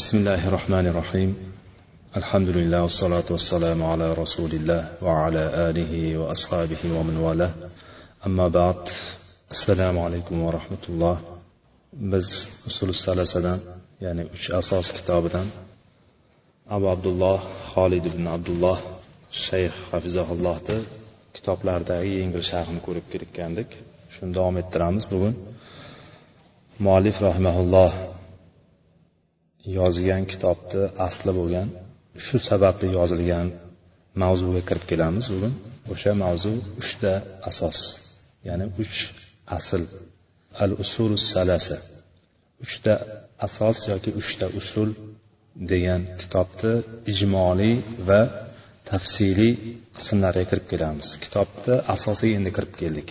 بسم الله الرحمن الرحيم الحمد لله والصلاة والسلام على رسول الله وعلى آله وأصحابه ومن والاه أما بعد السلام عليكم ورحمة الله biz usul salasadan ya'ni uch asos kitobidan abu abdulloh xolid ibn abdulloh shayx hafizahullohni kitoblaridagi yengil sharhini ko'rib ketgandik shuni davom ettiramiz bugun muallif rahimaulloh yozgan kitobni asli bo'lgan shu sababli yozilgan mavzuga kirib kelamiz bugun. O'sha mavzu uchta asos ya'ni uch asl. Al usul salasa. Uchta asos yoki uchta usul degan kitobni ijmoliy va tafsiliy qismlariga kirib kelamiz. Kitobni asosiga endi kirib keldik.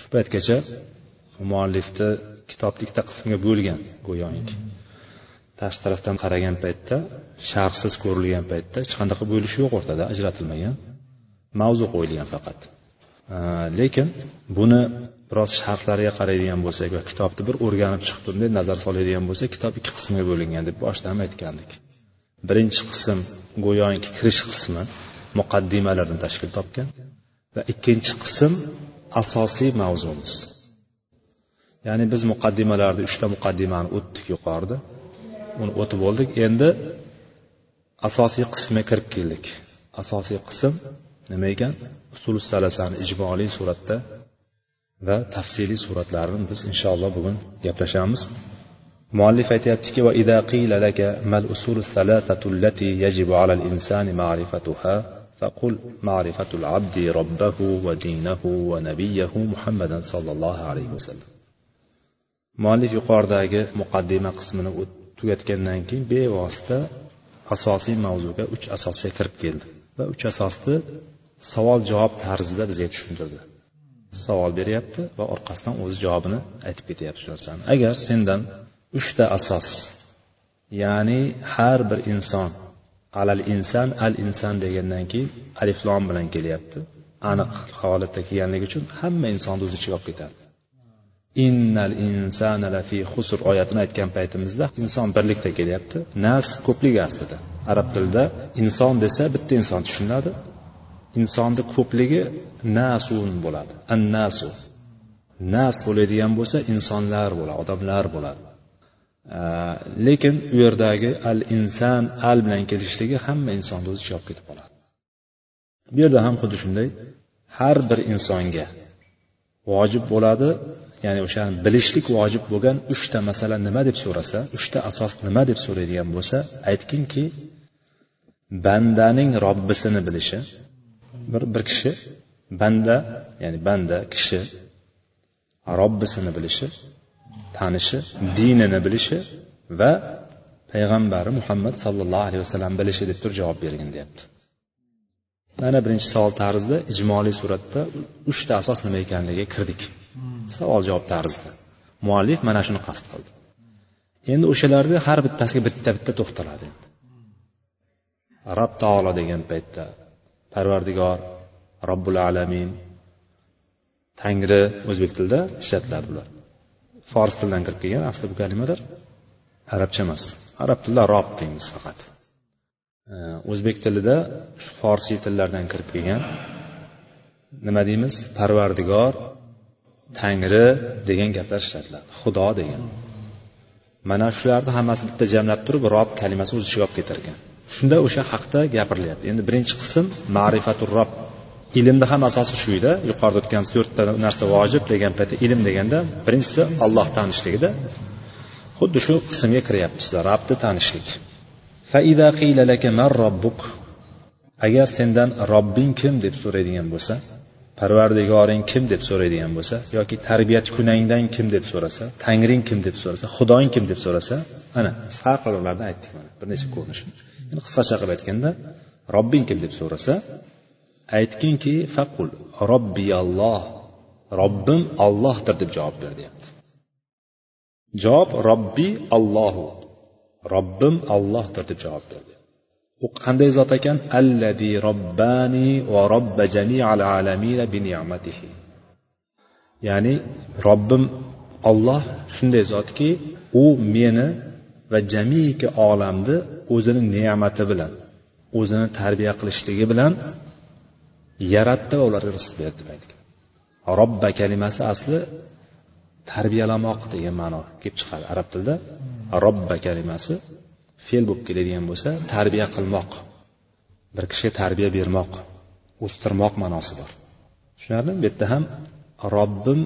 Shu paytgacha muallifni kitobni ikkita qismga bo'lgan go'yoki. Tashqi tarafdan qaragan paytda sharhsiz ko'rilgan paytda hech qanaqa bo'lish yo'q o'rtada ajratilmagan mavzu qo'yilgan faqat. Lekin buni biroz sharhlariga qaraydigan bo'lsak va kitobni bir o'rganib chiqib bunday nazar soladigan bo'lsak kitob ikki qismga bo'lingan deb boshida ham aytgandik. Birinchi qism go'yoki kirish qismi muqaddimalardan tashkil topgan va ikkinchi qism asosiy mavzumiz. Ya'ni biz muqaddimalarni uchta muqaddimani o'tdik yuqorida. uni o'tib oldik endi asosiy qismga kirib keldik asosiy qism nima ekan usul salasani ijmoliy suratda va tafsiliy suratlarini biz inshaalloh bugun gaplashamiz muallif aytyaptiki va ida qila laka mal usul salasatu allati yajibu ala al insani ma'rifatuha فقل معرفة العبد ربه ودينه ونبيه محمدا صلى الله عليه وسلم muallif yuqoridagi muqaddima qismini tugatgandan keyin bevosita asosiy mavzuga uch asosga kirib keldi. Va uch asosni savol javob tarzida bizga tushuntirdi. Savol beryapti va orqasidan o'zi javobini aytib ketyapti shu narsani. Agar sendan uchta asos ya'ni har bir inson alal inson al inson degandan keyin aliflom bilan kelyapti aniq holatda kelganligi uchun hamma insonni o'z ichiga olib ketadi innal insana lafi husr oyatini aytgan paytimizda inson birlikda kelyapti. Nas ko'pligi aslida. Arab tilida inson desa bitta inson tushuniladi. Insonni ko'pligi nasun bo'ladi. An nasu nas bo'ladigan bo'lsa insonlar bo'ladi odamlar bo'ladi. Lekin u yerdagi al inson al bilan kelishligi hamma insonni o'z ichiga olib ketib qoladi. Bu yerda ham xuddi shunday. Har bir insonga vojib bo'ladi ya'ni o'shani bilishlik vojib bo'lgan uchta masala nima deb so'rasa uchta asos nima deb so'raydigan bo'lsa aytginki bandaning robbisini bilishi bir bir kishi banda ya'ni banda kishi robbisini bilishi tanishi dinini bilishi va payg'ambari muhammad sallallohu alayhi vasallam bilishi deb turib javob bergin deyapti. Mana birinchi savol tarzida ijmoliy suratda uchta asos nima ekanligiga kirdik. Savol javob tarzida. Muallif mana shuni qasd qildi. Endi o'shalarni har bittasiga bitta bitta to'xtaladi endi. Rob taolo degan paytda parvardigor robbul alamin tangri o'zbek tilida ishlatiladi bular. Fors tilidan kirib kelgan asli bu kalimalar arabcha emas. Arab tilida rob deymiz faqat. O'zbek tilida forsiy tillardan kirib kelgan nima deymiz? Parvardigor tangri degan gaplar ishlatiladi. Xudo degan. Mana shularni hammasi bitta jamlab turib rob kalimasi o'z ichiga olib ketarkan. Shunda o'sha haqda gapirilyapti endi birinchi qism ma'rifatur rob. Ilmni ham asosi shu edi. Yuqorida o'tganimiz to'rtta narsa vojib degan paytda ilm deganda birinchisi olloh tanishligida xuddi shu qismga kiryapmiz robni tanishlik. Agar sendan robbing kim deb so'raydigan bo'lsa parvardigoring kim deb so'raydigan bo'lsa yoki tarbiyachi kunangdan kim deb so'rasa tangring kim deb so'rasa xudoing kim deb so'rasa ana biz har xil ularni aytdik mana bir necha ko'rinish yani qisqacha qilib aytganda robbing kim deb so'rasa aytginki faqul robbiyalloh robbim ollohdir deb javob ber deyapti. Javob robbi allohu robbim ollohdir deb javob berdi u qanday zot ekan? Alladi robbani va robba jamial alamina bi ni'matihi. Ya'ni robbim olloh shunday zotki u meni va jamiki olamni o'zini ne'mati bilan o'zini tarbiya qilishligi bilan yaratdi va ularga rizq berdi deb aytgan robba kalimasi asli tarbiyalamoq degan ma'no kelib chiqadi arab tilida. Robba kalimasi fe'l bo'lib keladigan bo'lsa tarbiya qilmoq bir kishiga tarbiya bermoq o'stirmoq ma'nosi bor. Tushunarlimi? Bu yerda ham robbim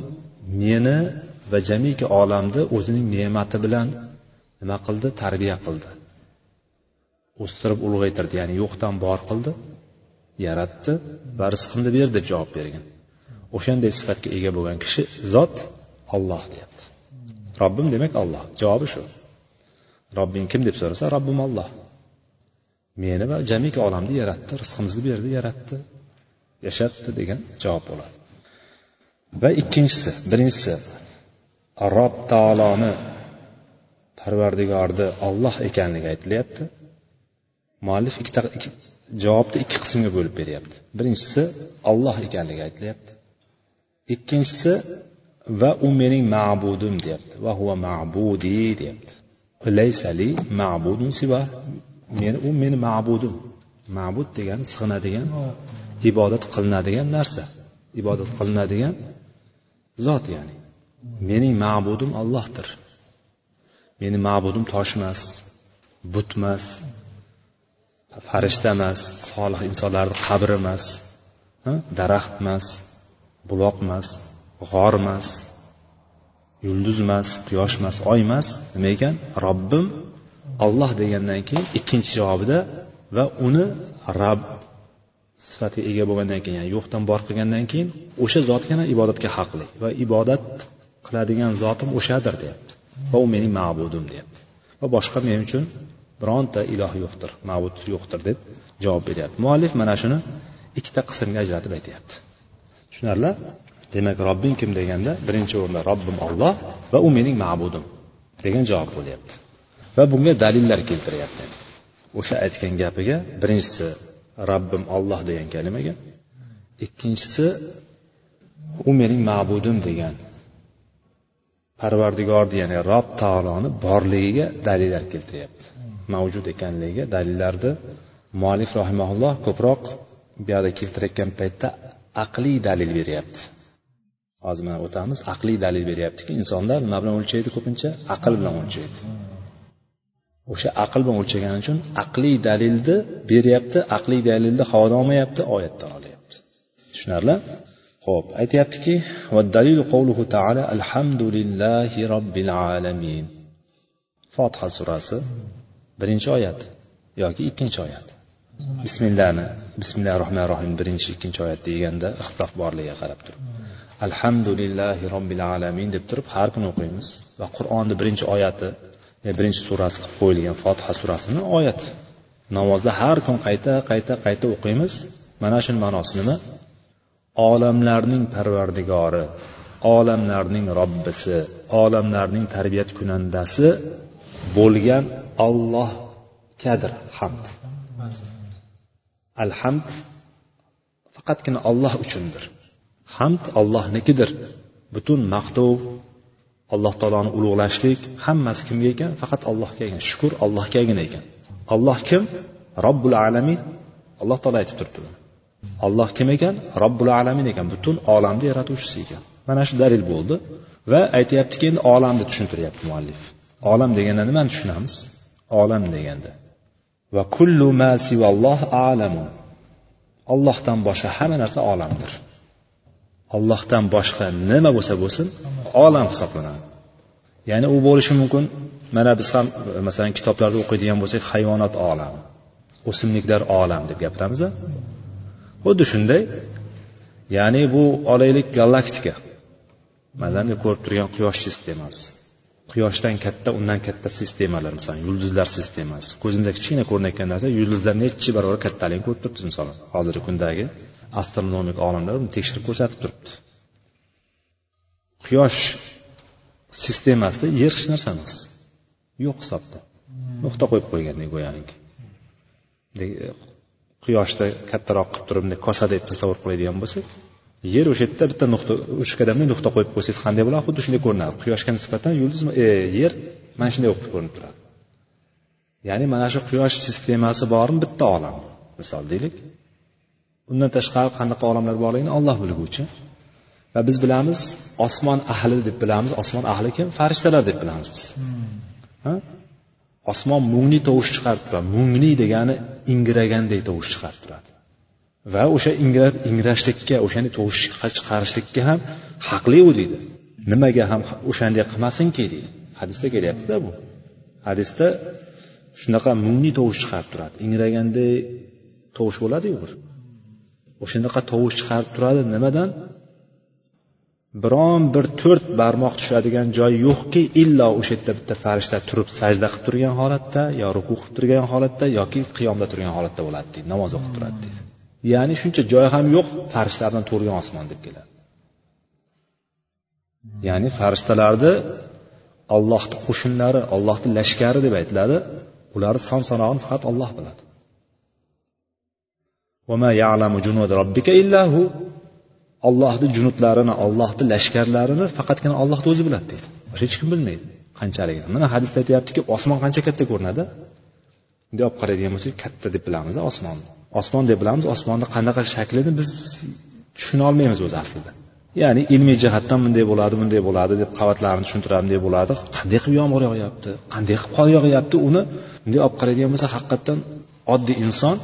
meni va jamiki olamni o'zining ne'mati bilan nima qildi? Tarbiya qildi. O'stirib ulg'aytirdi ya'ni yo'qdan bor qildi yaratdi va rizqimni berdi deb javob bergan. O'shanday sifatga ega bo'lgan kishi zot olloh deyapti. Robbim demak olloh javobi shu. Robbing kim deb so'rasa robbim olloh meni va jamiki olamni yaratdi rizqimizni berdi yaratdi yashatdi degan javob bo'ladi. Va ikkinchisi birinchisi rob taoloni parvardigorni olloh ekanligi aytilyapti. Muallif ikkita javobni ikki qismga bo'lib beryapti. Birinchisi olloh ekanligi aytilyapti. Ikkinchisi va u mening ma'budim deyapti. Va huva ma'budi deyapti. Laysali ma'budun siva. Meni u meni ma'budim. Ma'bud degani sig'inadigan ibodat qilinadigan narsa. Ibodat qilinadigan zot ya'ni. Mening ma'budim ollohdir meni ma'budim tosh emas but emas farishta emas solih insonlarni qabri emas daraxt emas buloq emas g'or emas yulduz emas quyosh emas oy emas. Nima ekan? Robbim olloh degandan keyin ikkinchi javobida va uni rab sifatiga ega bo'lgandan keyin ya'ni yo'qdan bor qilgandan keyin o'sha zotgina ibodatga haqli va ibodat qiladigan zotim o'shadir deyapti. Va u mening ma'budim deyapti. Va boshqa men uchun bironta iloh yo'qdir ma'bud yo'qdir deb javob beryapti. Muallif mana shuni ikkita qismga ajratib aytyapti. Tushunarli? Demak robbing kim deganda birinchi o'rinda robbim olloh va u mening ma'budim degan javob bo'lyapti. Va bunga dalillar keltiryapti. O'sha aytgan gapiga birinchisi robbim olloh degan kalimaga ikkinchisi u mening ma'budim degan parvardigorni ya'ni rob taoloni borligiga dalillar keltiryapti. Mavjud ekanligiga dalillarni muallif rahimaulloh ko'proq bu yoqda keltirayotgan paytda aqliy dalil beryapti. Hozir mana o'tamiz. Aqliy dalil beryaptiki insonlar nima bilan o'lchaydi ko'pincha aql bilan o'lchaydi. O'sha aql bilan o'lchagani uchun aqliy dalilni beryapti aqliy dalilni havodan olmayapti oyatdan olyapti. Tushunarli? Ho'p aytyaptiki qavluhu taala alhamdulillahi robbil alamin. Fotiha surasi birinchi oyat yoki ikkinchi oyat. Bismillahni bismillahi rohmanir rohim birinchi ikkinchi oyat deganda ixtilof borligiga qarab turib alhamdulillahi robbil alamin deb turib har kuni o'qiymiz. Va qur'onni birinchi oyati birinchi surasi qilib qo'yilgan fotiha surasini oyati namozda har kun qayta qayta qayta o'qiymiz. Mana shuni ma'nosi nima? Olamlarning parvardigori olamlarning robbisi olamlarning tarbiyat kunandasi bo'lgan ollohgadir hamd. Alhamd. Faqatgina olloh uchundir hamd ollohnikidir butun maqtov alloh taoloni ulug'lashlik hammasi kimga ekan? Faqat allohga ekan. Shukur allohgagina ekan. Alloh kim? Robbul alamin. Alloh taolo aytib turibdi alloh kim ekan? Robbul alamin ekan. Butun olamni yaratuvchisi ekan. Mana shu dalil bo'ldi. Va aytyaptiki endi olamni tushuntiryapti muallif. Olam deganda nimani tushunamiz. Olam deganda. Va kullu ma sivalloh alamun. Ollohdan boshqa hamma narsa olamdir. Ollohdan boshqa nima bo'lsa bo'lsin olam hisoblanadi. Ya'ni u bo'lishi mumkin. Mana biz ham masalan kitoblarda o'qiydigan bo'lsak hayvonot olami o'simliklar olam deb gapiramiz xuddi shunday ya'ni bu olaylik galaktika. Masalan ko'rib turgan quyosh sistemasi. Quyoshdan katta undan katta sistemalar masalan yulduzlar sistemasi. Ko'zimizga kichkina ko'rinayotgan narsa yulduzlar nechi barobar kattaligini ko'rib turibmiz misol hozirgi kundagi. Astronomik olimlar buni tekshirib ko'rsatib turibdi. Quyosh sistemasida yer hech narsa emas. Yo'q hisobda. Nuqta qo'yib qo'ygandek go'yoki quyoshda kattaroq qilib turib bunday kosa deb tasavvur qiladigan bo'lsak yer o'sha yerda bitta nuqta uch bunday nuqta qo'yib qo'ysangiz qanday bo'ladi? Xuddi shunday ko'rinadi. Quyoshga nisbatan yulduz e, yer mana shunday o'qib ko'rinib turadi. Ya'ni mana shu quyosh sistemasi bormi bitta olam. Misol deylik. Undan tashqari qanaqa olamlar borligini olloh bilguvchi. Va biz bilamiz osmon ahli deb bilamiz. Osmon ahli kim? Farishtalar deb bilamiz biz. Ha? osmon mungli tovush chiqarib turadi. Mungli degani ingraganday tovush chiqarib turadi. Va o'sha ingrab ingrashlikka o'shani tovush chiqarishlikka ham haqli u deydi. Nimaga ham o'shanday qilmasinki deydi. Hadisda kelyaptida bu. Hadisda shunaqa mungli tovush chiqarib turadi. Ingraganday tovush bo'ladiyu bir o'shanaqa tovush chiqarib turadi. Nimadan? Biron bir to'rt barmoq tushadigan joyi yo'qki illo o'sha yerda bitta farishta turib sajda qilib turgan holatda yo ruku qilib turgan holatda yoki qiyomda turgan holatda bo'ladi deydi namoz o'qib turadi deydi. Ya'ni shuncha joy ham yo'q farishtalardan to'lgan osmon deb keladi. Ya'ni farishtalarni ollohni qo'shinlari ollohni lashkari deb aytiladi. Ularni son sanog'ini faqat olloh biladi. Ollohni junudlarini ollohni lashkarlarini faqatgina ollohni o'zi biladi deydi. Boshqa hech kim bilmaydi. Qanchaligini mana hadisda aytyaptiki osmon qancha katta ko'rinadi? Bunday olib qaraydigan bo'lsak katta deb bilamiz osmonni osmon deb bilamiz osmonni qanaqa shaklini biz tushuna olmaymiz o'zi aslida. Ya'ni ilmiy jihatdan bunday bo'ladi bunday bo'ladi deb qavatlarini tushuntiradi bunday bo'ladi. Qanday qilib yomg'ir yog'yapti? Qanday qilib qor yog'yapti? Uni bunday olib qaraydigan bo'lsa haqiqatdan oddiy inson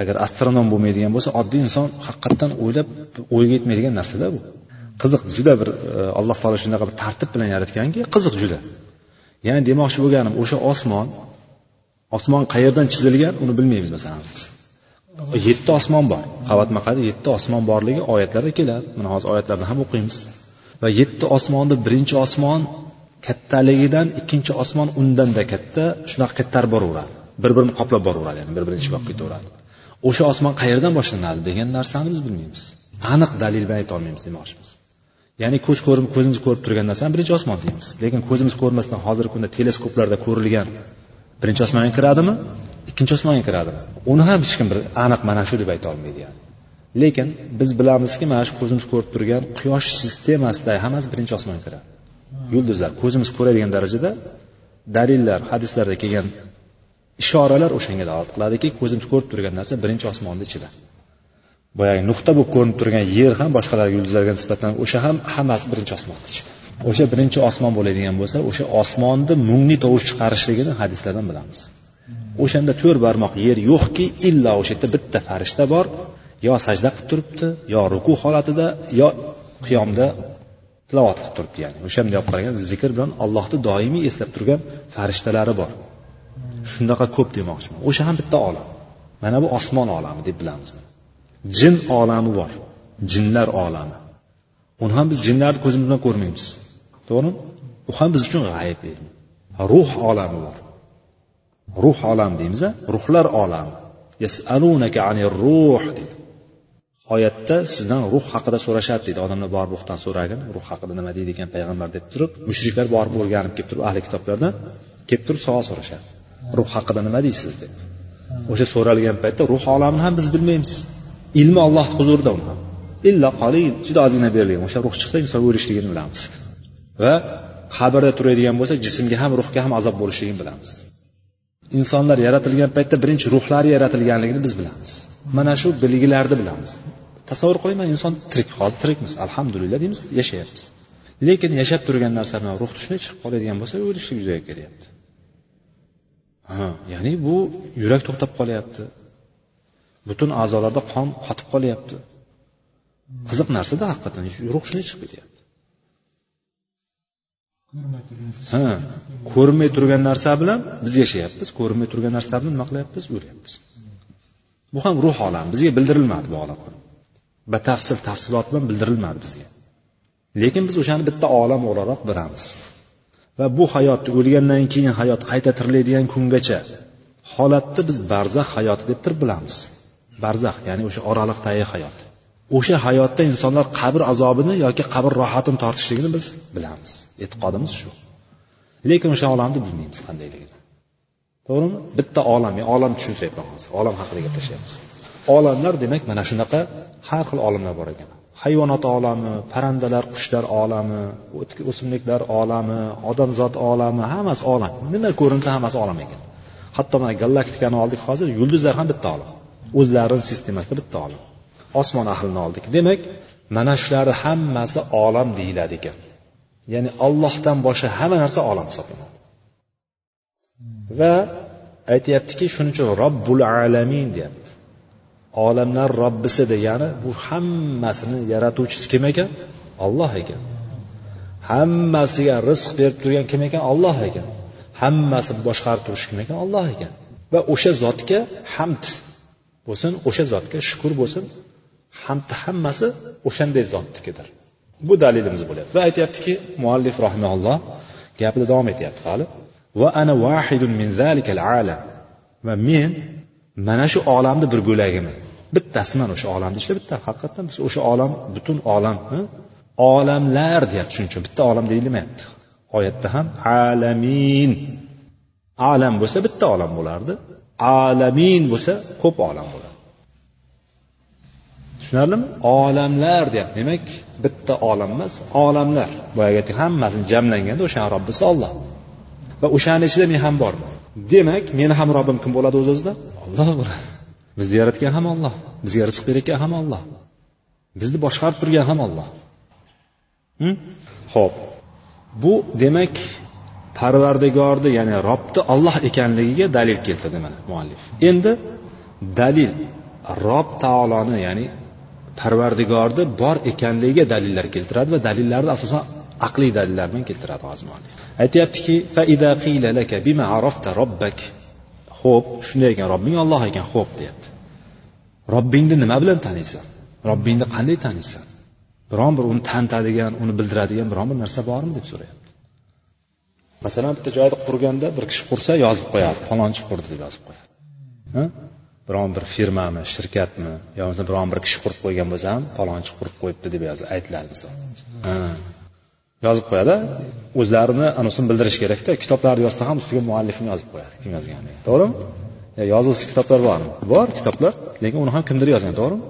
agar astronom bo'lmaydigan bo'lsa oddiy inson haqiqatdan o'ylab o'yga yetmaydigan narsada bu. Qiziq juda bir e, alloh taolo shunaqa bir tartib bilan yaratganki qiziq juda. Ya'ni demoqchi bo'lganim o'sha osmon osmon qayerdan chizilgan uni bilmaymiz masalan yetti osmon bor. Qavatma qavat yetti osmon borligi oyatlarda keladi. Mana hozir oyatlarni ham o'qiymiz. Va yetti osmonni birinchi osmon kattaligidan ikkinchi osmon undanda katta shunaqa kattarib boraveradi. Bir birini qoplab boraveradi ya'ni bir birini ichiga olib ketaveradi o'sha osmon qayerdan boshlanadi degan narsani biz bilmaymiz. Aniq dalil bilan aytolmaymiz demoqchimiz. Ya'ni ko'z ko'rib ko'zimiz ko'rib turgan narsani birinchi osmon deymiz. Lekin ko'zimiz ko'rmasdan hozirgi kunda teleskoplarda ko'rilgan birinchi osmonga kiradimi ikkinchi osmonga kiradimi? Uni ham hech kim bir aniq mana shu deb ayta olmaydi yani. Lekin biz bilamizki mana shu ko'zimiz ko'rib turgan quyosh sistemasida hammasi birinchi osmonga kiradi. Yulduzlar ko'zimiz ko'radigan darajada dalillar hadislarda kelgan ishoralar o'shanga dalolat qiladiki ko'zimiz ko'rib turgan narsa birinchi osmonni ichida. Boyagi nuqta bo'lib ko'rinib turgan yer ham boshqalar yulduzlarga nisbatan o'sha ham hammasi birinchi osmonni ichida. O'sha birinchi osmon bo'ladigan bo'lsa o'sha osmonni mungli tovush chiqarishligini hadislardan bilamiz. O'shanda to'rt barmoq yer yo'qki illo o'sha yerda bitta farishta bor. Yo sajda qilib turibdi yo ruku holatida yo qiyomda tilovat qilib turibdi. Ya'ni o'shanday olib qaragan zikr bilan allohni doimiy eslab turgan farishtalari bor. Shunaqa ko'p demoqchiman. O'sha ham bitta olam. Mana bu osmon olami deb bilamiz jin olami bor. Jinlar olami. Uni ham biz jinlarni ko'zimiz bilan ko'rmaymiz. To'g'rimi? U ham biz uchun g'ayb ruh olami bor. Ruh olami deymiz ruhlar olami. Yasalunaka anir ruh deydi. Oyatda sizdan ruh haqida so'rashadi deydi. Odamlar borib ruhdan so'ragin. Ruh haqida nima deydi ekan payg'ambar deb turib mushriklar borib o'rganib kelib turib ahli kitoblardan kelib turib savol so'rashadi. Ruh haqida nima deysiz deb. O'sha so'ralgan paytda ruh olamini ham biz bilmaymiz. Ilmi ollohni huzurida uni ham illo qolil juda ozgina berilgan. O'sha ruh chiqsa inson o'lishligini bilamiz. Va qabrda turadigan bo'lsa jismga ham ruhga ham azob bo'lishligini bilamiz. Insonlar yaratilgan paytda birinchi ruhlari yaratilganligini biz bilamiz. Mana shu bilgilarni bilamiz. Tasavvur qiling mana inson tirik hozir tirikmiz. Alhamdulillah deymiz yashayapmiz. Lekin yashab turgan narsa bilan ruh tushmay chiqib qoladigan bo'lsa o'lishlik yuzaga kelyapti ha ya'ni bu yurak to'xtab qolyapti. Butun a'zolarda qon qotib qolyapti. Qiziq narsada haqiqatdan ruh shunday chiqib ketyapti. Ha ko'rinmay turgan narsa bilan biz yashayapmiz ko'rinmay turgan narsa bilan nima qilyapmiz o'lyapmiz bu ham ruh olami bizga bildirilmadi bu olam. Batafsil tafsilot bilan bildirilmadi bizga. Lekin biz o'shani bitta olam o'laroq bilamiz va bu hayotni o'lgandan keyin hayot qayta tiriladigan kungacha holatni biz barzax hayoti deb turib bilamiz. Barzax ya'ni o'sha oraliqdagi hayot. O'sha hayotda insonlar qabr azobini yoki qabr rohatini tortishligini biz bilamiz. E'tiqodimiz shu. Lekin o'sha olamni bilmaymiz qandayligini. To'g'rimi? Bitta olam olam tushuntiryapman hozir olam haqida gaplashyapmiz olamlar demak mana shunaqa har xil olamlar bor ekan. Hayvonot olami parandalar qushlar olami o'simliklar olami odamzod olami hammasi olam. Nima ko'rinsa hammasi olam ekan. Hatto mana galaktikani oldik hozir yulduzlar ham bitta olam. O'zlarini sistemasida bitta olam. Osmon ahlini oldik. Demak mana shularni hammasi olam deyiladi ekan. Ya'ni ollohdan boshqa hamma narsa olam hisoblanadi. Va aytyaptiki shuning uchun robbul alamin deyapti. Olamlar robbisi degani bu hammasini yaratuvchisi kim ekan? Olloh ekan. Hammasiga rizq berib turgan kim ekan? Olloh ekan. Hammasini boshqarib turish kim ekan? Olloh ekan. Va o'sha zotga hamd bo'lsin o'sha zotga shukur bo'lsin. Hamd hammasi o'shanday zotnikidir. Bu dalilimiz bo'lyapti. Va aytyaptiki muallif rahimaulloh gapida davom etyapti hali. Va ana vahidun min zalikal alam va men mana shu olamni bir bo'lagiman bittasiman o'sha olamni ichida bitta haqiqatdan biz o'sha olam butun olam olamlar deyapti shuning uchun. Bitta olam deyilmayapti oyatda ham alamin. Alam bo'lsa bitta olam bo'lardi. Alamin bo'lsa ko'p olam bo'ladi tushunarlimi? Olamlar deyapti. Demak bitta olam emas olamlar. Boyagi aytdik hammasini jamlanganda o'shani robbisi olloh va o'shani ichida men ham borman. Demak meni ham robbim kim bo'ladi o'z o'zidan olloh bo'ladi. Bizni yaratgan ham olloh bizga rizq berayotgan ham olloh bizni boshqarib turgan ham olloh ho'p hm? bu demak parvardigorni ya'ni robni olloh ekanligiga dalil keltirdi mana muallif. Endi dalil rob taoloni ya'ni parvardigorni bor ekanligiga dalillar keltiradi va dalillarni asosan aqliy dalillar bilan keltiradi hozir muallif aytyaptiki ho'p shunday ekan robbing olloh ekan ho'p deyapti. Robbingni nima bilan taniysan? Robbingni qanday taniysan? Biron bir uni tanitadigan uni bildiradigan biron bir narsa bormi deb so'rayapti. Masalan bitta joyda qurganda bir kishi qursa yozib qo'yadi. Falonchi qurdi deb yozib qo'yadi. Biron bir firmami shirkatmi yo bo'lmasa biron bir kishi qurib qo'ygan bo'lsa ham falonchi qurib qo'yibdi deb yozib aytiladi misol. Yozib qo'yadi. O'zlarini anasini bildirish kerakda kitoblarni yozsa ham ustiga muallifini yozib qo'yadi kim yozganligi to'g'rimi? Yozuvchi kitoblar bormi bor kitoblar lekin uni ham kimdir yozgan to'g'rimi?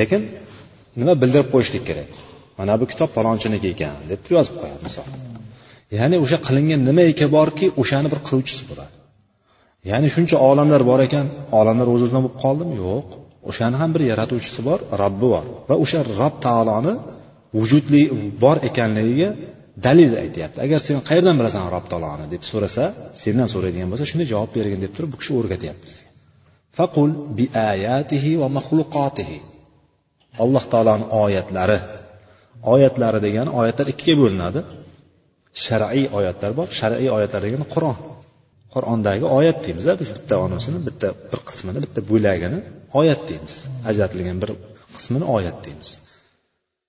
Lekin nima bildirib qo'yishlik kerak? Mana bu kitob palonchiniki ekan deb yozib qo'yadi misol. Ya'ni o'sha qilingan nima ekan borki o'shani bir qiluvchisi bo'ladi. Ya'ni shuncha olamlar bor ekan olamlar o'z o'zidan bo'lib qoldimi? Yo'q. O'shani ham bir yaratuvchisi bor robbi bor. Va o'sha rob taoloni vujudli bor ekanligiga dalil aytyapti. Agar sen qayerdan bilasan rob taoloni deb so'rasa sendan so'raydigan bo'lsa shunday javob bergin deb turib bu kishi o'rgatyapti. Bizga faqul bi ayatihi va maxluqotihi alloh taoloni oyatlari. Oyatlari degani oyatlar ikkiga bo'linadi. Shar'iy oyatlar bor shar'iy oyatlar degani qur'on. Qur'ondagi oyat deymiz biz bitta onasini bitta bir qismini bitta bo'lagini oyat deymiz. Ajratilgan bir qismini oyat deymiz.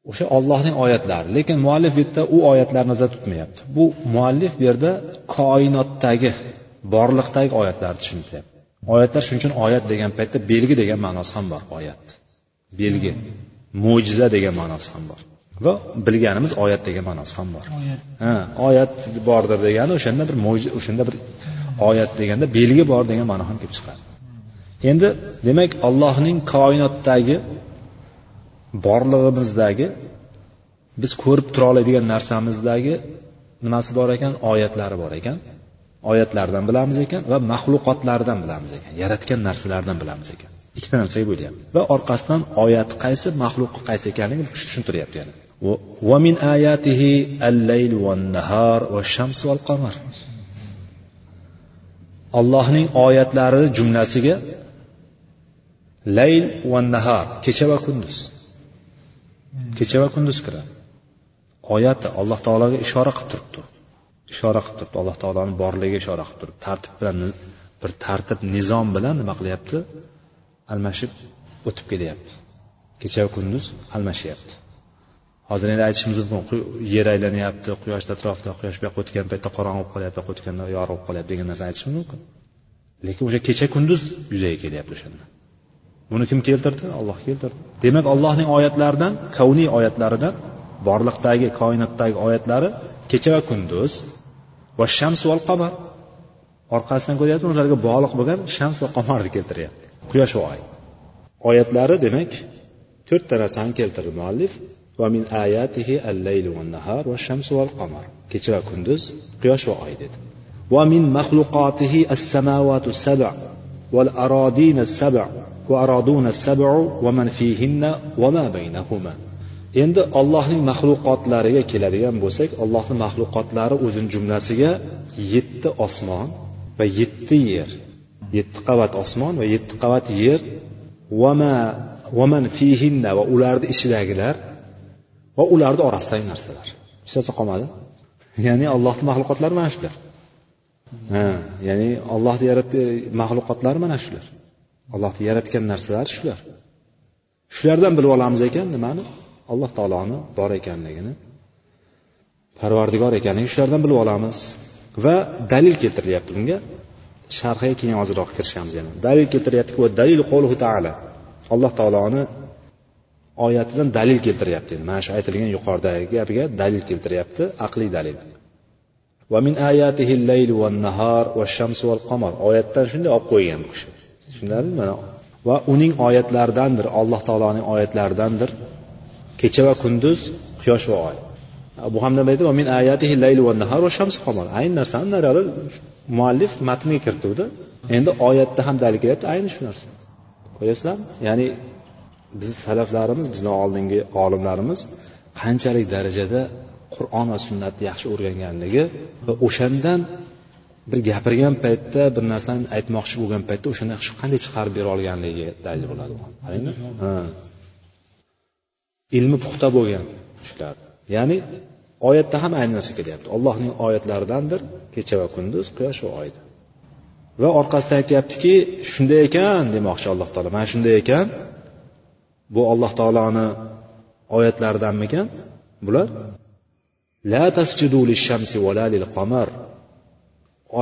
O'sha ollohning oyatlari. Lekin muallif bu yerda u oyatlarni nazarda tutmayapti. Bu muallif bu yerda koinotdagi borliqdagi oyatlarni tushuntiryapti. Oyatlar shuning uchun oyat degan paytda belgi degan ma'nosi ham bor oyat. Belgi mo'jiza degan ma'nosi ham bor. Va bilganimiz oyat degan ma'nosi ham bor. Ha oyat bordir degani o'shanda bir mo'jiza o'shanda bir oyat deganda belgi bor degan ma'no ham kelib chiqadi. Endi demak allohning koinotdagi borlig'imizdagi biz ko'rib tura oladigan narsamizdagi nimasi bor ekan oyatlari bor ekan oyatlardan bilamiz ekan va maxluqotlardan bilamiz ekan yaratgan narsalardan bilamiz ekan ikkita narsaga bo'lyapti va orqasidan oyat qaysi maxluq qaysi ekanligini tushuntiryapti yana ومن آياته الليل والنهار والشمس والقمر allohning oyatlari jumlasiga layl va nahar kecha va kunduz Kecha va kunduz kiradi. Oyati alloh taologa ishora qilib turibdi. Ishora qilib turibdi. Alloh taoloni borligiga ishora qilib turibdi. Tartib bilan bir tartib nizom bilan nima qilyapti? Almashib o'tib kelyapti. Kecha va kunduz almashyapti. Hozir endi aytishimiz mumkin. Yer aylanyapti quyoshni atrofida quyosh bu yoqqa o'tgan paytda qorong'i bo'lib qolyapti bu yoqqa o'tganda yorug' bo'lib qolyapti degan narsani aytishimiz mumkin. Lekin o'sha kecha kunduz yuzaga kelyapti o'shanda. buni kim keltirdi? Olloh keltirdi. Demak allohning oyatlaridan kavniy oyatlaridan borliqdagi koinotdagi oyatlari kecha va kunduz va shams val qamar. Orqasidan ko'ryapti ularga bog'liq bo'lgan shams va qamarni keltiryapti. Quyosh va oy. Oyatlari demak to'rtta narsani keltirdi muallif. Va min ayatihi al nahar va shams val qamar. Kecha va kunduz quyosh va oy dedi. Va min mahluqotihi as-samawatu sab' wal aradin as-sab' وأراضون السبع ومن فيهن وما بينهما endi ollohning maxluqotlariga keladigan bo'lsak ollohni maxluqotlari o'zini jumlasiga yetti osmon va yetti yer yetti qavat osmon va yetti qavat yer vama vaman fihinna va ularni ichidagilar va ularni orasidagi narsalar hech narsa qolmadi ya'ni allohni maxluqotlari mana shular ha ya'ni ollohni yaratgan maxluqotlari mana shular Allohni yaratgan narsalar shular. Shulardan bilib olamiz ekan nimani? Alloh taoloni bor ekanligini parvardigor ekanligini shulardan bilib olamiz. Va dalil keltirilyapti bunga. Sharhiga keyin ozroq kirishamiz yana. Dalil keltiryaptiki va dalil qovluhu taala. Alloh taoloni oyatidan dalil keltiryapti endi. Mana shu aytilgan yuqoridagi gapiga dalil keltiryapti aqliy dalil. Va min ayatihi layl va nahar va shams val qamar. Oyatdan shunday olib qo'ygan bu kishi. Tushunarlimi? Mana va uning oyatlaridandir alloh taoloning oyatlaridandir. Kecha va kunduz quyosh va oy. Bu ham nima deydi min ayatihi laylu nahar va qamar ayni narsani naryoqda muallif matnga kirituvdi. Endi oyatda ham dalil kelyapti. Ayni shu narsa. Ko'ryapsizlarmi? Ya'ni bizni salaflarimiz bizni oldingi olimlarimiz qanchalik darajada qur'on va sunnatni yaxshi o'rganganligi va o'shandan bir gapirgan paytda bir narsani aytmoqchi bo'lgan paytda o'shandan qanday chiqarib bera olganligiga dalil bo'ladi ha. Ilmi puxta bo'lgan shular ya'ni oyatda ham ayni narsa kelyapti. Allohning oyatlaridandir kecha va kunduz quyosh va oyda. Va orqasidan aytyaptiki shunday ekan demoqchi alloh taolo. Mana shunday ekan. Bu alloh taoloni oyatlaridanmikan? Bular la tasjudu lishamsi vala lil qamar.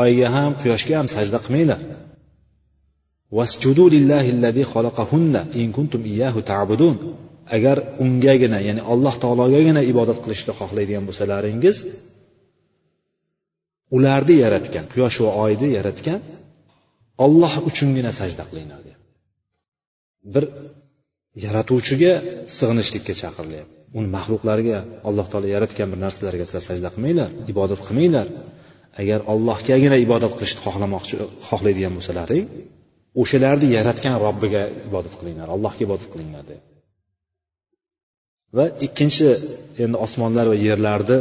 Oyga ham quyoshga ham sajda qilmanglar. Vasjudu lillahi allazi kuntum ta'budun. Agar ungagina ya'ni alloh taologagina ibodat qilishni xohlaydigan bo'lsalaringiz ularni yaratgan quyosh va oyni yaratgan olloh uchungina sajda qilinglar deyapti. Bir yaratuvchiga sig'inishlikka chaqirilyapti uni maxluqlariga alloh taolo yaratgan bir narsalarga sizlar sajda qilmanglar ibodat qilmanglar. agar ollohgagina ibodat qilishni xohlamoqchi xohlaydigan bo'lsalaring o'shalarni yaratgan robbiga ibodat qilinglar allohga ibodat qilinglar deyapti va ikkinchi endi osmonlar va yerlarni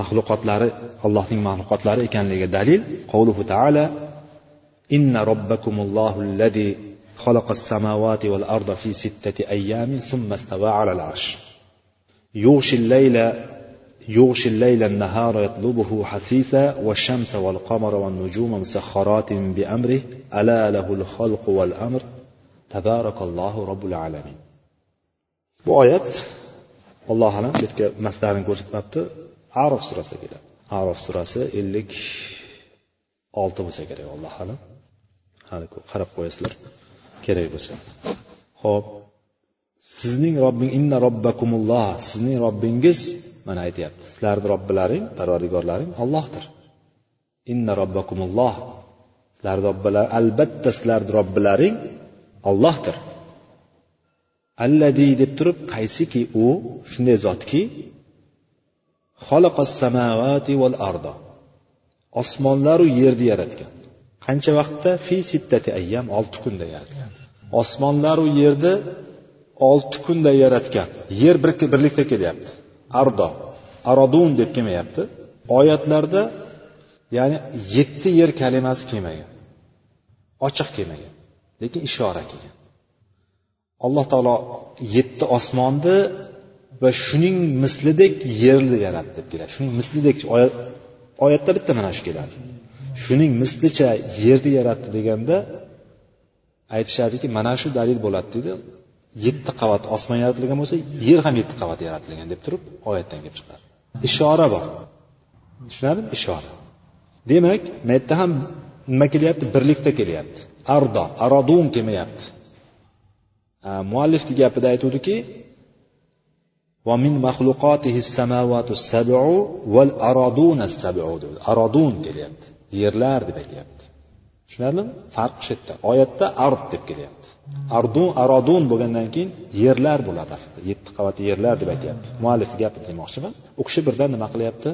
maxluqotlari allohning maxluqotlari ekanligiga dalil qavluhu taala inna robbakumullohu allazi خلق السماوات والأرض في ستة أيام ثم استوى على العرش يغشي الليل يغشي الليل النهار يطلبه حثيثا والشمس والقمر والنجوم مسخرات بأمره ألا له الخلق والأمر تبارك الله رب العالمين bu oyat alloh alam bu yerga masdarini ko'rsatmabdi arof surasida keladi arof surasi ellik olti bo'lsa kerak alloh alam hali qarab qo'yasizlar kerak bo'lsa ho'p sizning robbing inna robbakumulloh sizning robbingiz mana aytyapti. Sizlarni robbilaring parvardigorlaring ollohdir inna robbakumulloh. Sizlarni robbilar albatta sizlarni robbilaring ollohdir alladi deb turib qaysiki u shunday zotki? Samavati val ardo osmonlaru yerni yaratgan. Qancha vaqtda? Fi sittati ayyam olti kunda yaratgan. Osmonlaru yerni olti kunda yaratgan. Yer bir birlikda kelyapti. Ardo arodun deb kelmayapti. Oyatlarda ya'ni yetti yer kalimasi kelmagan. Ochiq kelmagan lekin ishora kelgan alloh taolo yetti osmonni va shuning mislidek yerni yaratdi deb keladi. Shuning mislidek oyatda bitta mana shu keladi. Shuning mislicha yerni yaratdi deganda aytishadiki mana shu dalil bo'ladi deydi yetti qavat osmon yaratilgan bo'lsa yer ham yetti qavat yaratilgan deb turib oyatdan kelib chiqadi ishora bor tushunarlimi ishora demak bu yerda ham nima kelyapti birlikda kelyapti ardo arodun kelmayapti muallifni gapida aytuvdiki ومن مخلوقاته السماوات السبع والأراضون السبع arodun kelyapti yerlar deb aytyapti tushunarlimi farq shu yerda oyatda ard deb kelyapti. Ardun arodun bo'lgandan keyin yerlar bo'ladi aslida. Yetti qavat yerlar deb aytyapti. Muallif gapi demoqchiman. U kishi birdan nima qilyapti?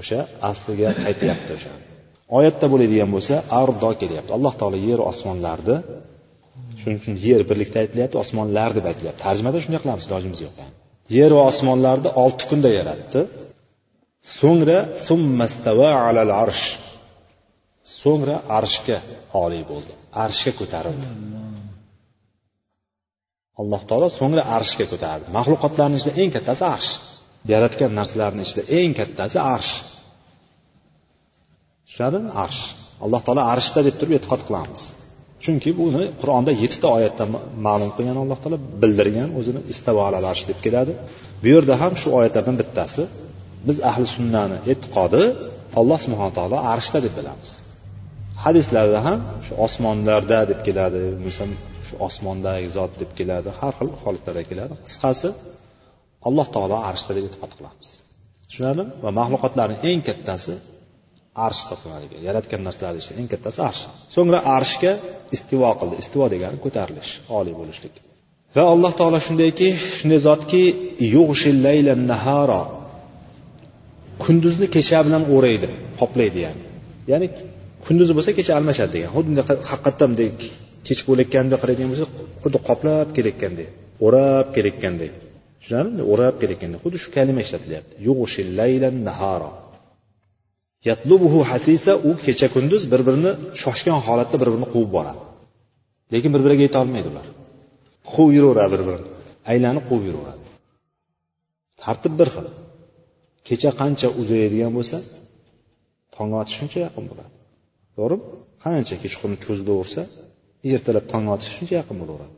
O'sha asliga qaytyapti o'sha. Oyatda bo'ladigan bo'lsa ardo kelyapti. Alloh taolo yer osmonlarni shuning uchun yer birlikda aytilyapti osmonlar deb aytilyapti. Tarjimada shunday qilamiz ilojimiz yo'q yer va osmonlarni olti kunda yaratdi. So'ngra alal arsh. So'ngra arshga oliy bo'ldi. Arshga ko'tarildi. Alloh taolo so'ngra arshga ko'tardi. Maxluqotlarni ichida eng kattasi arsh. Yaratgan narsalarni ichida eng kattasi arsh. Tushunadimi? Arsh. Alloh taolo arshda deb turib e'tiqod qilamiz. Chunki buni qur'onda yettita oyatda ma'lum qilgan alloh taolo bildirgan o'zini istavoal arsh deb keladi. Bu yerda ham shu oyatlardan bittasi biz ahli sunnani e'tiqodi alloh subhana taolo arshda deb bilamiz. Hadislarda ham shu osmonlarda deb keladi. Bo'lmasam shu osmondagi zot deb keladi. Har xil holatlarda keladi. Qisqasi alloh taolo arshda deb e'tiqod qilamiz. Tushunarlimi? Va maxluqotlarni eng kattasi arsh hisoblanadi yaratgan narsalarni ichida eng kattasi arsh. So'ngra arshga istivo qildi. Istivo degani ko'tarilish oliy bo'lishlik. Va alloh taolo shundayki shunday zotki kunduzni kecha bilan o'raydi qoplaydi ya'ni. Ya'ni kunduzi bo'lsa kecha almashadi degan. Xuddi haqiqatdan bunday kech bo'layotganda qaraydigan bo'lsa xuddi qoplab kelayotganday o'rab kelayotganday tushunarlimi o'rab kelayotganday xuddi shu kalima ishlatilyapti. Yatlubuhu hasisa u kecha kunduz bir birini shoshgan holatda bir birini quvib boradi. Lekin bir biriga yetolmaydi ular. Quvib yuraveradi bir birini aylanib quvib yuraveradi. Tartib bir xil. Kecha qancha uzayadigan bo'lsa tong otish shuncha yaqin bo'ladi. Borib qancha kechqurun cho'zilaversa ertalab tong otishi shuncha yaqin bo'laveradi.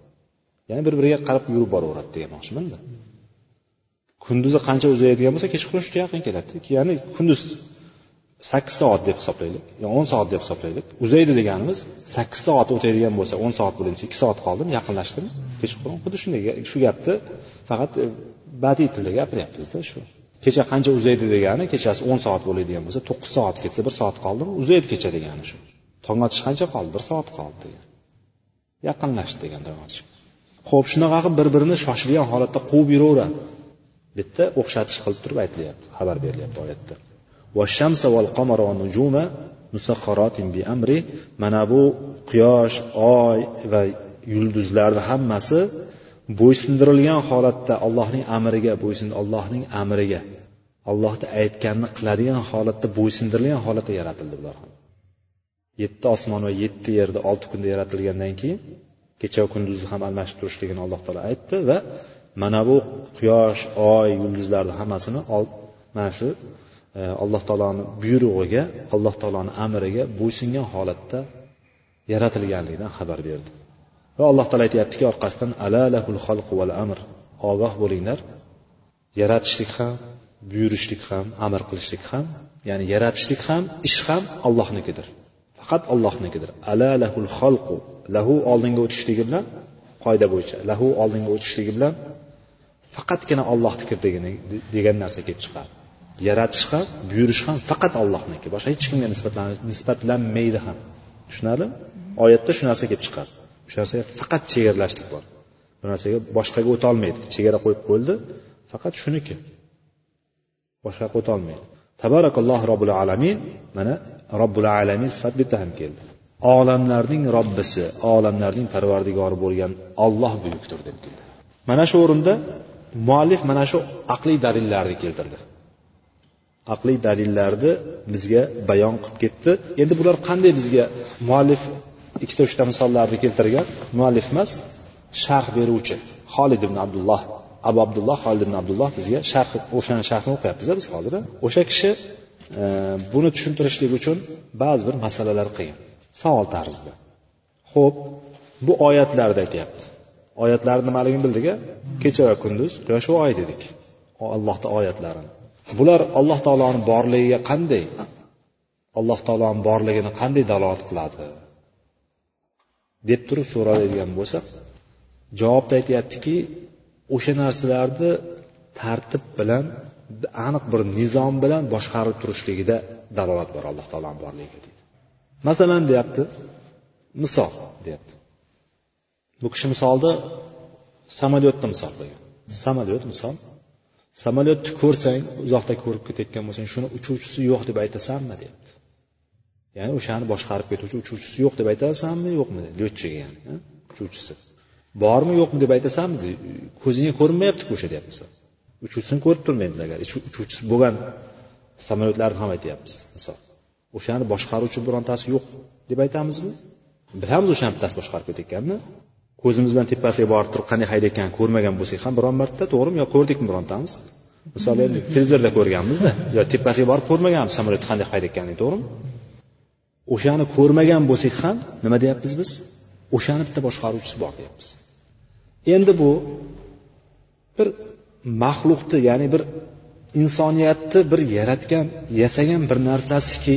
Ya'ni bir biriga qarab yurib boraveradi demoqchimanda. Kunduzi qancha uzayadigan bo'lsa kechqurun shuncha yaqin keladi ya'ni kunduz sakkiz soat deb hisoblaylik yo o'n soat deb hisoblaylik. Uzaydi deganimiz sakkiz soat o'tadigan bo'lsa o'n soat bo'linsa ikki soat qoldimi yaqinlashdimi? Kechqurun xuddi shunday shu gapni faqat badiiy tilda gapiryapmizda shu. Kecha qancha uzaydi degani kechasi o'n soat bo'ladigan bo'lsa to'qqiz soat ketsa bir soat qoldimi uzaydi kecha degani shu. Tong otish qancha qoldi? Bir soat qoldi degan. Yaqinlashdi degan tong otish ho'p shunaqa qilib bir birini shoshilgan holatda quvib yuraveradi. Bitta o'xshatish qilib turib aytilyapti xabar berilyapti oyatda. Mana bu quyosh oy va yulduzlarni hammasi bo'ysundirilgan holatda allohning amriga bo'ysun allohning amriga allohni aytganini qiladigan holatda bo'ysundirilgan holatda yaratildi bular. Ham yetti osmon va yetti yerda olti kunda yaratilgandan keyin kecha va kunduzni ham almashib turishligini alloh taolo aytdi va mana bu quyosh oy yulduzlarni hammasini mana shu e, alloh taoloni buyrug'iga alloh taoloni amriga bo'ysungan holatda yaratilganligidan xabar berdi. Va alloh taolo aytyaptiki orqasidan alalahul xalqu val amr ogoh bo'linglar yaratishlik ham buyurishlik ham amr qilishlik ham ya'ni yaratishlik ham ish ham allohnikidir. Faqat allohnikidir. Alalahul xalqu lahu oldinga o'tishligi bilan qoida bo'yicha lahu oldinga o'tishligi bilan faqatgina ollohnikir degan narsa kelib chiqadi yaratish ham buyurish ham faqat ollohniki boshqa hech kimga nisbatlanmaydi ham. Tushunarlimi? Oyatda shu narsa kelib chiqadi o'sha narsaga faqat chegaralashlik bor. Bu narsaga boshqaga o'tolmaydi. Chegara qo'yib qo'yildi faqat shuniki. Boshqaga o'tolmaydi tabarakalloh robbil alamin mana robbil alamin sifat bu yerda ham keldi. Olamlarning robbisi olamlarning parvardigori bo'lgan olloh buyukdir deb keldi. Mana shu o'rinda muallif mana shu aqliy dalillarni keltirdi. Aqliy dalillarni bizga bayon qilib ketdi. Endi bular qanday bizga muallif ikkita uchta misollarni keltirgan? Muallif emas sharh beruvchi xolid ibn abdulloh abu abdulloh xolid ibn abdulloh bizga sharh o'shani sharhni o'qiyapmiz biz hozir o'sha kishi e, buni tushuntirishlik uchun ba'zi bir masalalar qilgan. Savol tarzida. Ho'p bu oyatlarda aytyapti. Oyatlar nimaligini bildik kecha va kunduz quyosh va oy dedik. Allohni oyatlarini. Bular alloh taoloni borligiga qanday alloh taoloni borligini qanday dalolat qiladi? Deb turib so'raladigan bo'lsa javobda aytyaptiki o'sha narsalarni tartib bilan aniq bir nizom bilan boshqarib turishligida dalolat bor alloh taoloni borligiga deydi. Masalan deyapti misol deyapti. Bu kishi misolni samolyotni misol qilgan. Samolyot misol. Samolyotni ko'rsang uzoqda ko'rib ketayotgan bo'lsang shuni uchuvchisi yo'q deb aytasanmi deyapti. Ya'ni o'shani boshqarib ketuvchi uchuvchisi yo'q deb aytasanmi yo'qmi? Lyotchiga ya'ni uchuvchisi. Bormi yo'qmi deb aytasan ko'zingga ko'rinmayaptiku o'sha deyapmiz uchuvchisini ko'rib turmaymiz agar uchuvchisi bo'lgan samolyotlarni ham aytyapmiz misol. O'shani boshqaruvchi birontasi yo'q deb aytamizmi? Bilamiz o'shani bittasi boshqarib ketayotganini. Ko'zimiz bilan tepasiga borib turib qanday haydayotganini ko'rmagan bo'lsak ham biron marta to'g'rimi yo ko'rdikmi birontamiz? Misol endi televizorda ko'rganmizda yo tepasiga borib ko'rmaganmiz samolyotni qanday haydayotganini to'g'rimi? O'shani ko'rmagan bo'lsak ham nima deyapmiz biz? O'shani bitta boshqaruvchisi bor deyapmiz. Endi bu bir maxluqni ya'ni bir insoniyatni bir yaratgan yasagan bir narsasiki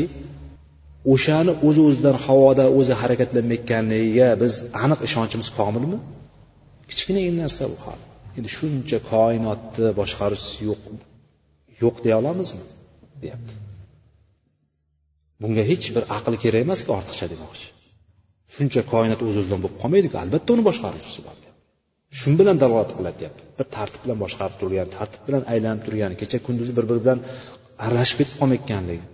o'shani o'zi o'zidan havoda o'zi harakatlanmayotganligiga biz aniq ishonchimiz komilmi kichkinagina narsa bu hali endi shuncha koinotni boshqarish yo'q yo'q deya olamizmi? Deyapti. Bunga hech bir aql kerak emasku ortiqcha demoqchi. Shuncha koinot o'z o'zidan bo'lib qolmaydiku albatta uni boshqaruvchisi bor. Shu bilan dalolat qiladi deyapti bir tartib bilan boshqarib turgan tartib bilan aylanib turgan kecha kunduzi bir biri bilan aralashib ketib qolmayotganligi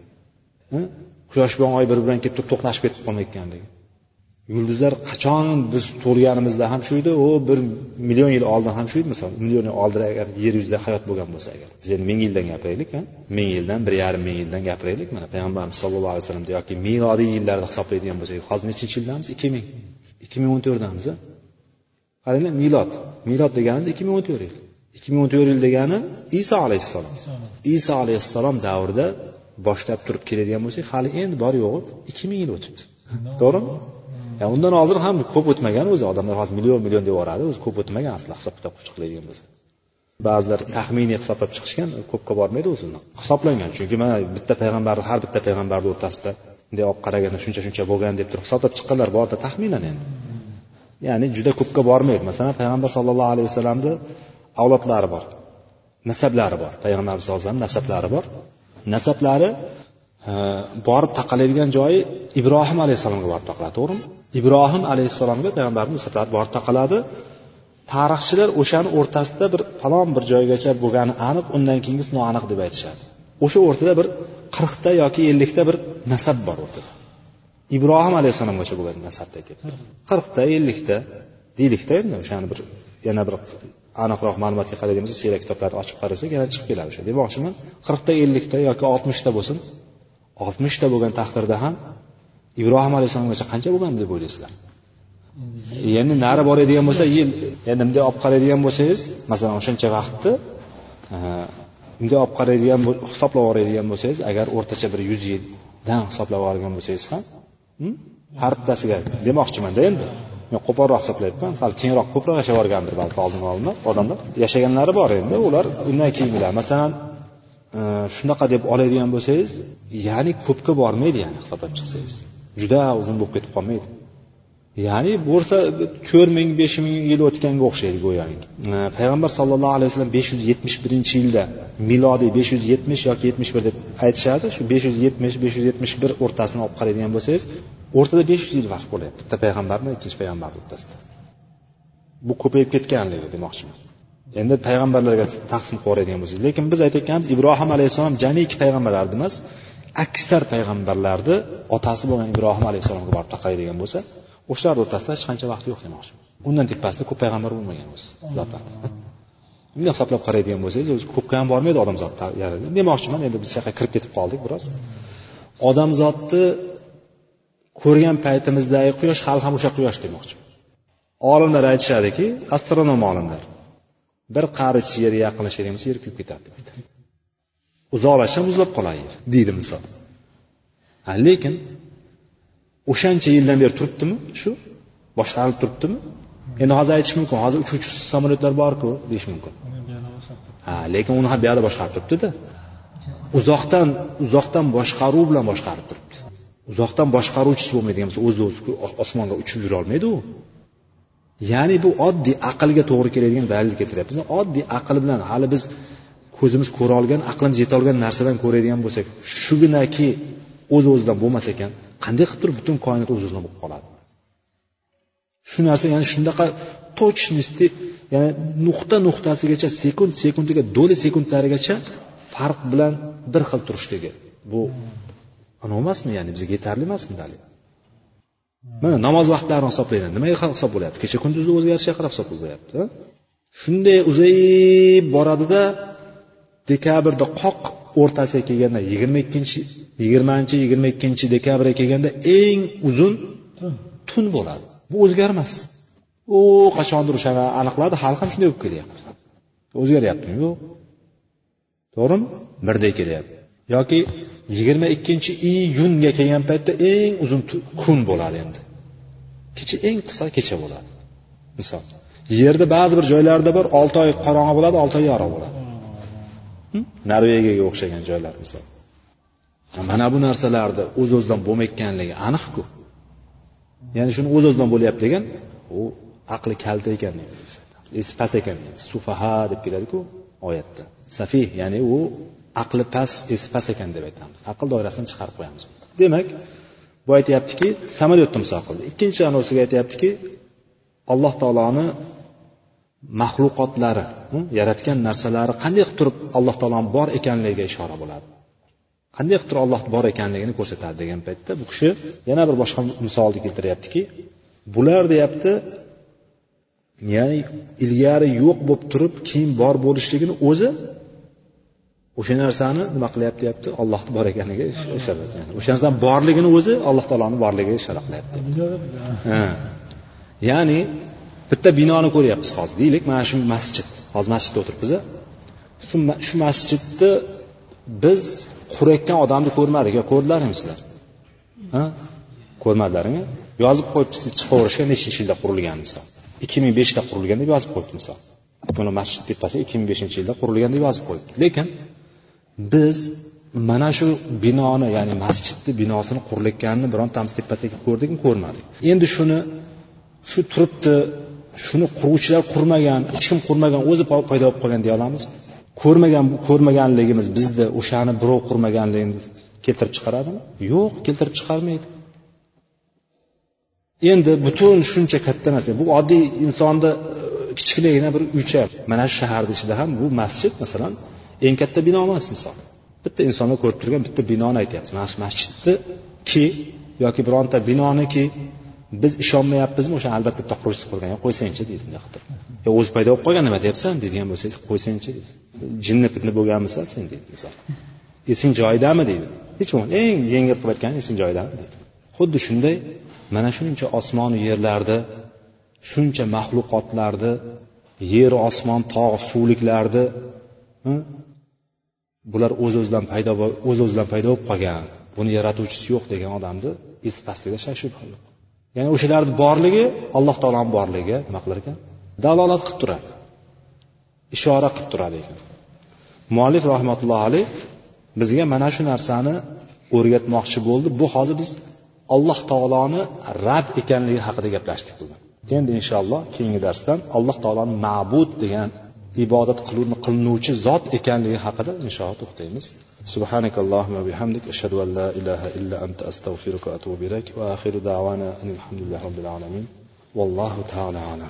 quyosh bilan oy bir biri bilan kelib turib to'qnashib ketib qolmayotganligi yulduzlar qachon biz tug'ilganimizda ham shu edi u bir million yil oldin ham shu edi. Misol million yil oldin agar yer yuzida hayot bo'lgan bo'lsa agar biz endi ming yildan gapiraylik ming yildan bir yarim ming yildan gapiraylik. Mana payg'ambarimiz sallallohu alayhi vasallamda yoki milodiy yillarni hisoblaydigan bo'lsak hozir nechinchi yildamiz ikki ming. Ikki ming o'n to'rtdamiz qaranglar milod. Milod deganimiz ikki ming o'n to'rt yil. ikki ming o'n to'rt yil degani iso alayhissalom. Iso alayhissalom davrida boshlab turib keladigan bo'lsak hali endi bor yo'g'i ikki ming yil o'tibdi. To'g'rimi? Yani undan oldin ham ko'p o'tmagan o'zi odamlar hozir million million deb yuboradi o'zi ko'p o'tmagan asli hisob kitob qiladigan bo'lsa. Ba'zilar taxminiy hisoblab chiqishgan ko'pga bormaydi o'zi hisoblangan. Chunki mana bitta payg'ambarni har bitta payg'ambarni o'rtasida bunday olib qaraganda shuncha shuncha bo'lgan deb turib hisoblab chiqqanlar borda taxminan endi. Ya'ni juda ko'pga bormaydi. Masalan payg'ambar sallallohu alayhi vasallamni avlodlari bor nasablari bor. Payg'ambarimiz sallallohu nasablari bor. Nasablari e, borib taqaladigan joyi ibrohim alayhissalomga borib taqaladi to'g'rimi? Ibrohim alayhissalomga payg'ambarni nasablari borib taqaladi. Tarixchilar o'shani o'rtasida bir falon bir joygacha bo'lgani aniq undan keyingisi noaniq deb aytishadi. O'sha o'rtada bir qirqta yoki ellikta bir nasab bor o'rtada. Ibrohim alayhissalomgacha bo'lgan nasabda aytyapti. qirqta ellikta deylikda endi o'shani bir yana bir aniqroq ma'lumotga qaraydigan bo'lsak siyrat kitoblarni ochib qarasak yana chiqib keladi o'sha. Demoqchiman qirqta ellikta yoki oltmishta bo'lsin. Oltmishta bo'lgan taqdirda ham ibrohim alayhissalomgacha qancha bo'lgan deb o'ylaysizlar? Endi nari boradigan bo'lsa yil endi bunday olib qaraydigan bo'lsangiz masalan o'shancha vaqtni e, bunday olib qaraydigan hisoblab yuboradigan bo'lsangiz agar o'rtacha bir yuz yildan hisoblab yuborgan bo'lsangiz ham har bittasiga demoqchimanda endi. Men qo'polroq hisoblayapman. Sal kengroq ko'proq yashab yuborgandir balki oldin olimlar odamlar yashaganlari bor endi. Ular undan keyingilar masalan e, shunaqa deb oladigan bo'lsangiz ya'ni ko'pga bormaydi ya'ni hisoblab chiqsangiz. Juda uzun bo'lib ketib qolmaydi. Ya'ni bo'lsa to'rt ming besh ming yil o'tganga o'xshaydi go'yoki. Payg'ambar sallallohu alayhi vasallam besh yuz yetmish birinchi yilda milodiy besh yuz yetmish yoki yetmish bir deb aytishadi shu besh yuz yetmish besh yuz yetmish bir o'rtasini olib qaraydigan bo'lsangiz o'rtada besh yuz yil farq bo'lyapti bitta payg'ambarni ikkinchi payg'ambarni o'rtasida. Bu ko'payib ketganligi demoqchiman. Endi payg'ambarlarga taqsim qilib yuboradigan bo'lsak lekin biz aytayotganimiz ibrohim alayhissalom jamiki payg'ambarlarni emas aksar payg'ambarlarni otasi bo'lgan ibrohim alayhissalomga borib taqaydigan bo'lsa o'shalarni o'rtasida hech qancha vaqt yo'q demoqchiman undan tepasida ko'p payg'ambar bo'lmagan o'zi bunday hisoblab qaraydigan bo'lsangiz o'zi ko'pga ham bormaydi odamzod demoqchiman endi biz shu yoqqa kirib ketib qoldik biroz. Odamzodni ko'rgan paytimizdagi quyosh hali ham o'sha quyosh demoqchi. Olimlar aytishadiki astronom olimlar bir qarich yerga yaqinlashadigan bo'lsa yer kuyib ketadi deb aytadi uzoqlashsa muzlab qoladi yer deydi misol. Lekin o'shancha yildan beri turibdimi shu? Boshqarilib turibdimi? Endi hozir aytish mumkin hozir uchuvchi samolyotlar borku deyish mumkin. Ha lekin uni ham buyoqda boshqarib turibdida uzoqdan uzoqdan boshqaruv bilan boshqarib turibdi. Uzoqdan boshqaruvchisi bo'lmaydigan bo'lsa o'zi o'zi osmonga uchib yurolmaydi u. Ya'ni bu oddiy aqlga to'g'ri keladigan dalil keltiryapmiz. Oddiy aql bilan hali biz ko'zimiz ko'ra olgan aqlimiz yeta olgan narsadan ko'radigan bo'lsak shuginaki o'z o'zidan bo'lmas ekan qanday qilib turib butun koinot o'z o'zini bo'lib qoladi? Shu narsa ya'ni shunaqa точности ya'ni nuqta nuqtasigacha sekund sekundiga do'li sekundlarigacha farq bilan bir xil turishligi bu anavi emasmi? Ya'ni bizga yetarli emasmi dalil? Mana namoz vaqtlarini hisoblaydi. Nimaga hisob bo'lyapti? Kecha kunduzni o'zgarishiga qarab hisob bo'lyapti shunday uzayib boradida dekabrda qoq o'rtasiga kelganda yigirma ikkinchi yigirmanchi yigirma ikkinchi dekabrga kelganda eng uzun tun bo'ladi. Bu o'zgarmas. U qachondir o'shani aniqladi hali ham shunday bo'lib kelyapti. O'zgaryaptimi? Yo'q. To'g'rimi? Birday kelyapti. Yoki yigirma ikkinchi iyunga kelgan paytda eng uzun kun bo'ladi endi. Kecha eng qisqa kecha bo'ladi. Misol yerda ba'zi bir joylarda bor olti oy qorong'i bo'ladi olti oy yorug' bo'ladi. Norvegiyaga o'xshagan joylar misol. Mana bu narsalarni o'z o'zidan bo'lmayotganligi aniqku. Ya'ni shuni o'z o'zidan bo'lyapti degan u aqli kalta ekan esi past ekan sufaha deb keladiku oyatda. Safih ya'ni u aqli past esi past ekan deb aytamiz. Aql doirasidan chiqarib qo'yamiz demak bu aytyaptiki samolyotni misol qildi. Ikkinchi anosiga aytyaptiki alloh taoloni maxluqotlari yaratgan narsalari qanday qilib turib alloh taoloni bor ekanligiga ishora bo'ladi? Qanday qilib turib alloh bor ekanligini ko'rsatadi degan paytda bu kishi yana bir boshqa misolni keltiryaptiki bular deyapti ya'ni ilgari yo'q bo'lib turib keyin bor bo'lishligini o'zi o'sha narsani nima qilyapti deyapti ollohni bor ekaniga ishora yani o'sha narsani borligini o'zi alloh taoloni borligiga ishora qilyapti. Ya'ni bitta binoni ko'ryapmiz hozir. Deylik mana shu masjid. Hozir masjidda o'tiribmiz shu masjidni biz qurayotgan odamni ko'rmadik. Yo ko'rdilarmi sizlar ha? Ko'rmadilaringmi yozib qo'yibdi chiqaverishga nechinchi yilda qurilgan misol? Ikki ming beshda qurilgan deb yozib qo'yibdi misol. Buni masjid tepasiga ikki ming beshinchi yilda qurilgan deb yozib qo'yibdi. Lekin biz mana shu binoni ya'ni masjidni binosini qurilayotganini birontamiz tepasiga ko'rdikmi ko'rmadik. Endi shuni shu turibdi shuni quruvchilar qurmagan hech kim qurmagan o'zi paydo bo'lib qolgan deya olamiz. Ko'rmagan ko'rmaganligimiz bizni o'shani birov qurmaganligini keltirib chiqaradimi? Yo'q keltirib chiqarmaydi. Endi butun shuncha katta narsa bu oddiy insonni e, kichkinagina bir uycha mana shu shaharni ichida ham bu masjid masalan eng katta bino emas misol. Bitta insonlar ko'rib turgan bitta binoni aytyapmiz mana shu masjidniki yoki bironta binoniki biz ishonmayapmizmi? O'shani albatta bitta quruvchisi qurgan qo'ysangchi deydi bunday qilib yo o'zi paydo bo'lib qolgan nima deyapsan? Deydigan bo'lsangiz qo'ysangchi deysiz. Jinni pitni bo'lganmisan sen deydi misol. Esing joyidami deydi. Hech bo'lmasa eng yengil qilib aytganda esing joyidami deydi. Xuddi shunday mana shuncha osmonu yerlarni shuncha maxluqotlarni yer osmon tog' suvliklarni bular o'z o'zidan paydo o'z o'zidan paydo bo'lib qolgan. Buni yaratuvchisi yo'q degan odamni esi pastligida shak shubha yo'q ya'ni o'shalarni borligi alloh taoloni borligiga nima qilar ekan? Dalolat qilib turadi. Ishora qilib turadi ekan. Muallif rahmatullohi alayh bizga mana shu narsani o'rgatmoqchi bo'ldi. Bu hozir biz alloh taoloni rab ekanligi haqida gaplashdik bugun. Endi inshaalloh keyingi darsdan alloh taoloni ma'bud degan ibodat qilinuvchi zot ekanligi haqida inshaalloh to'xtaymiz. سبحانك اللهم وبحمدك أشهد أن لا إله إلا أنت أستغفرك وأتوب إليك وآخر دعوانا أن الحمد لله رب العالمين. والله تعالى أعلم.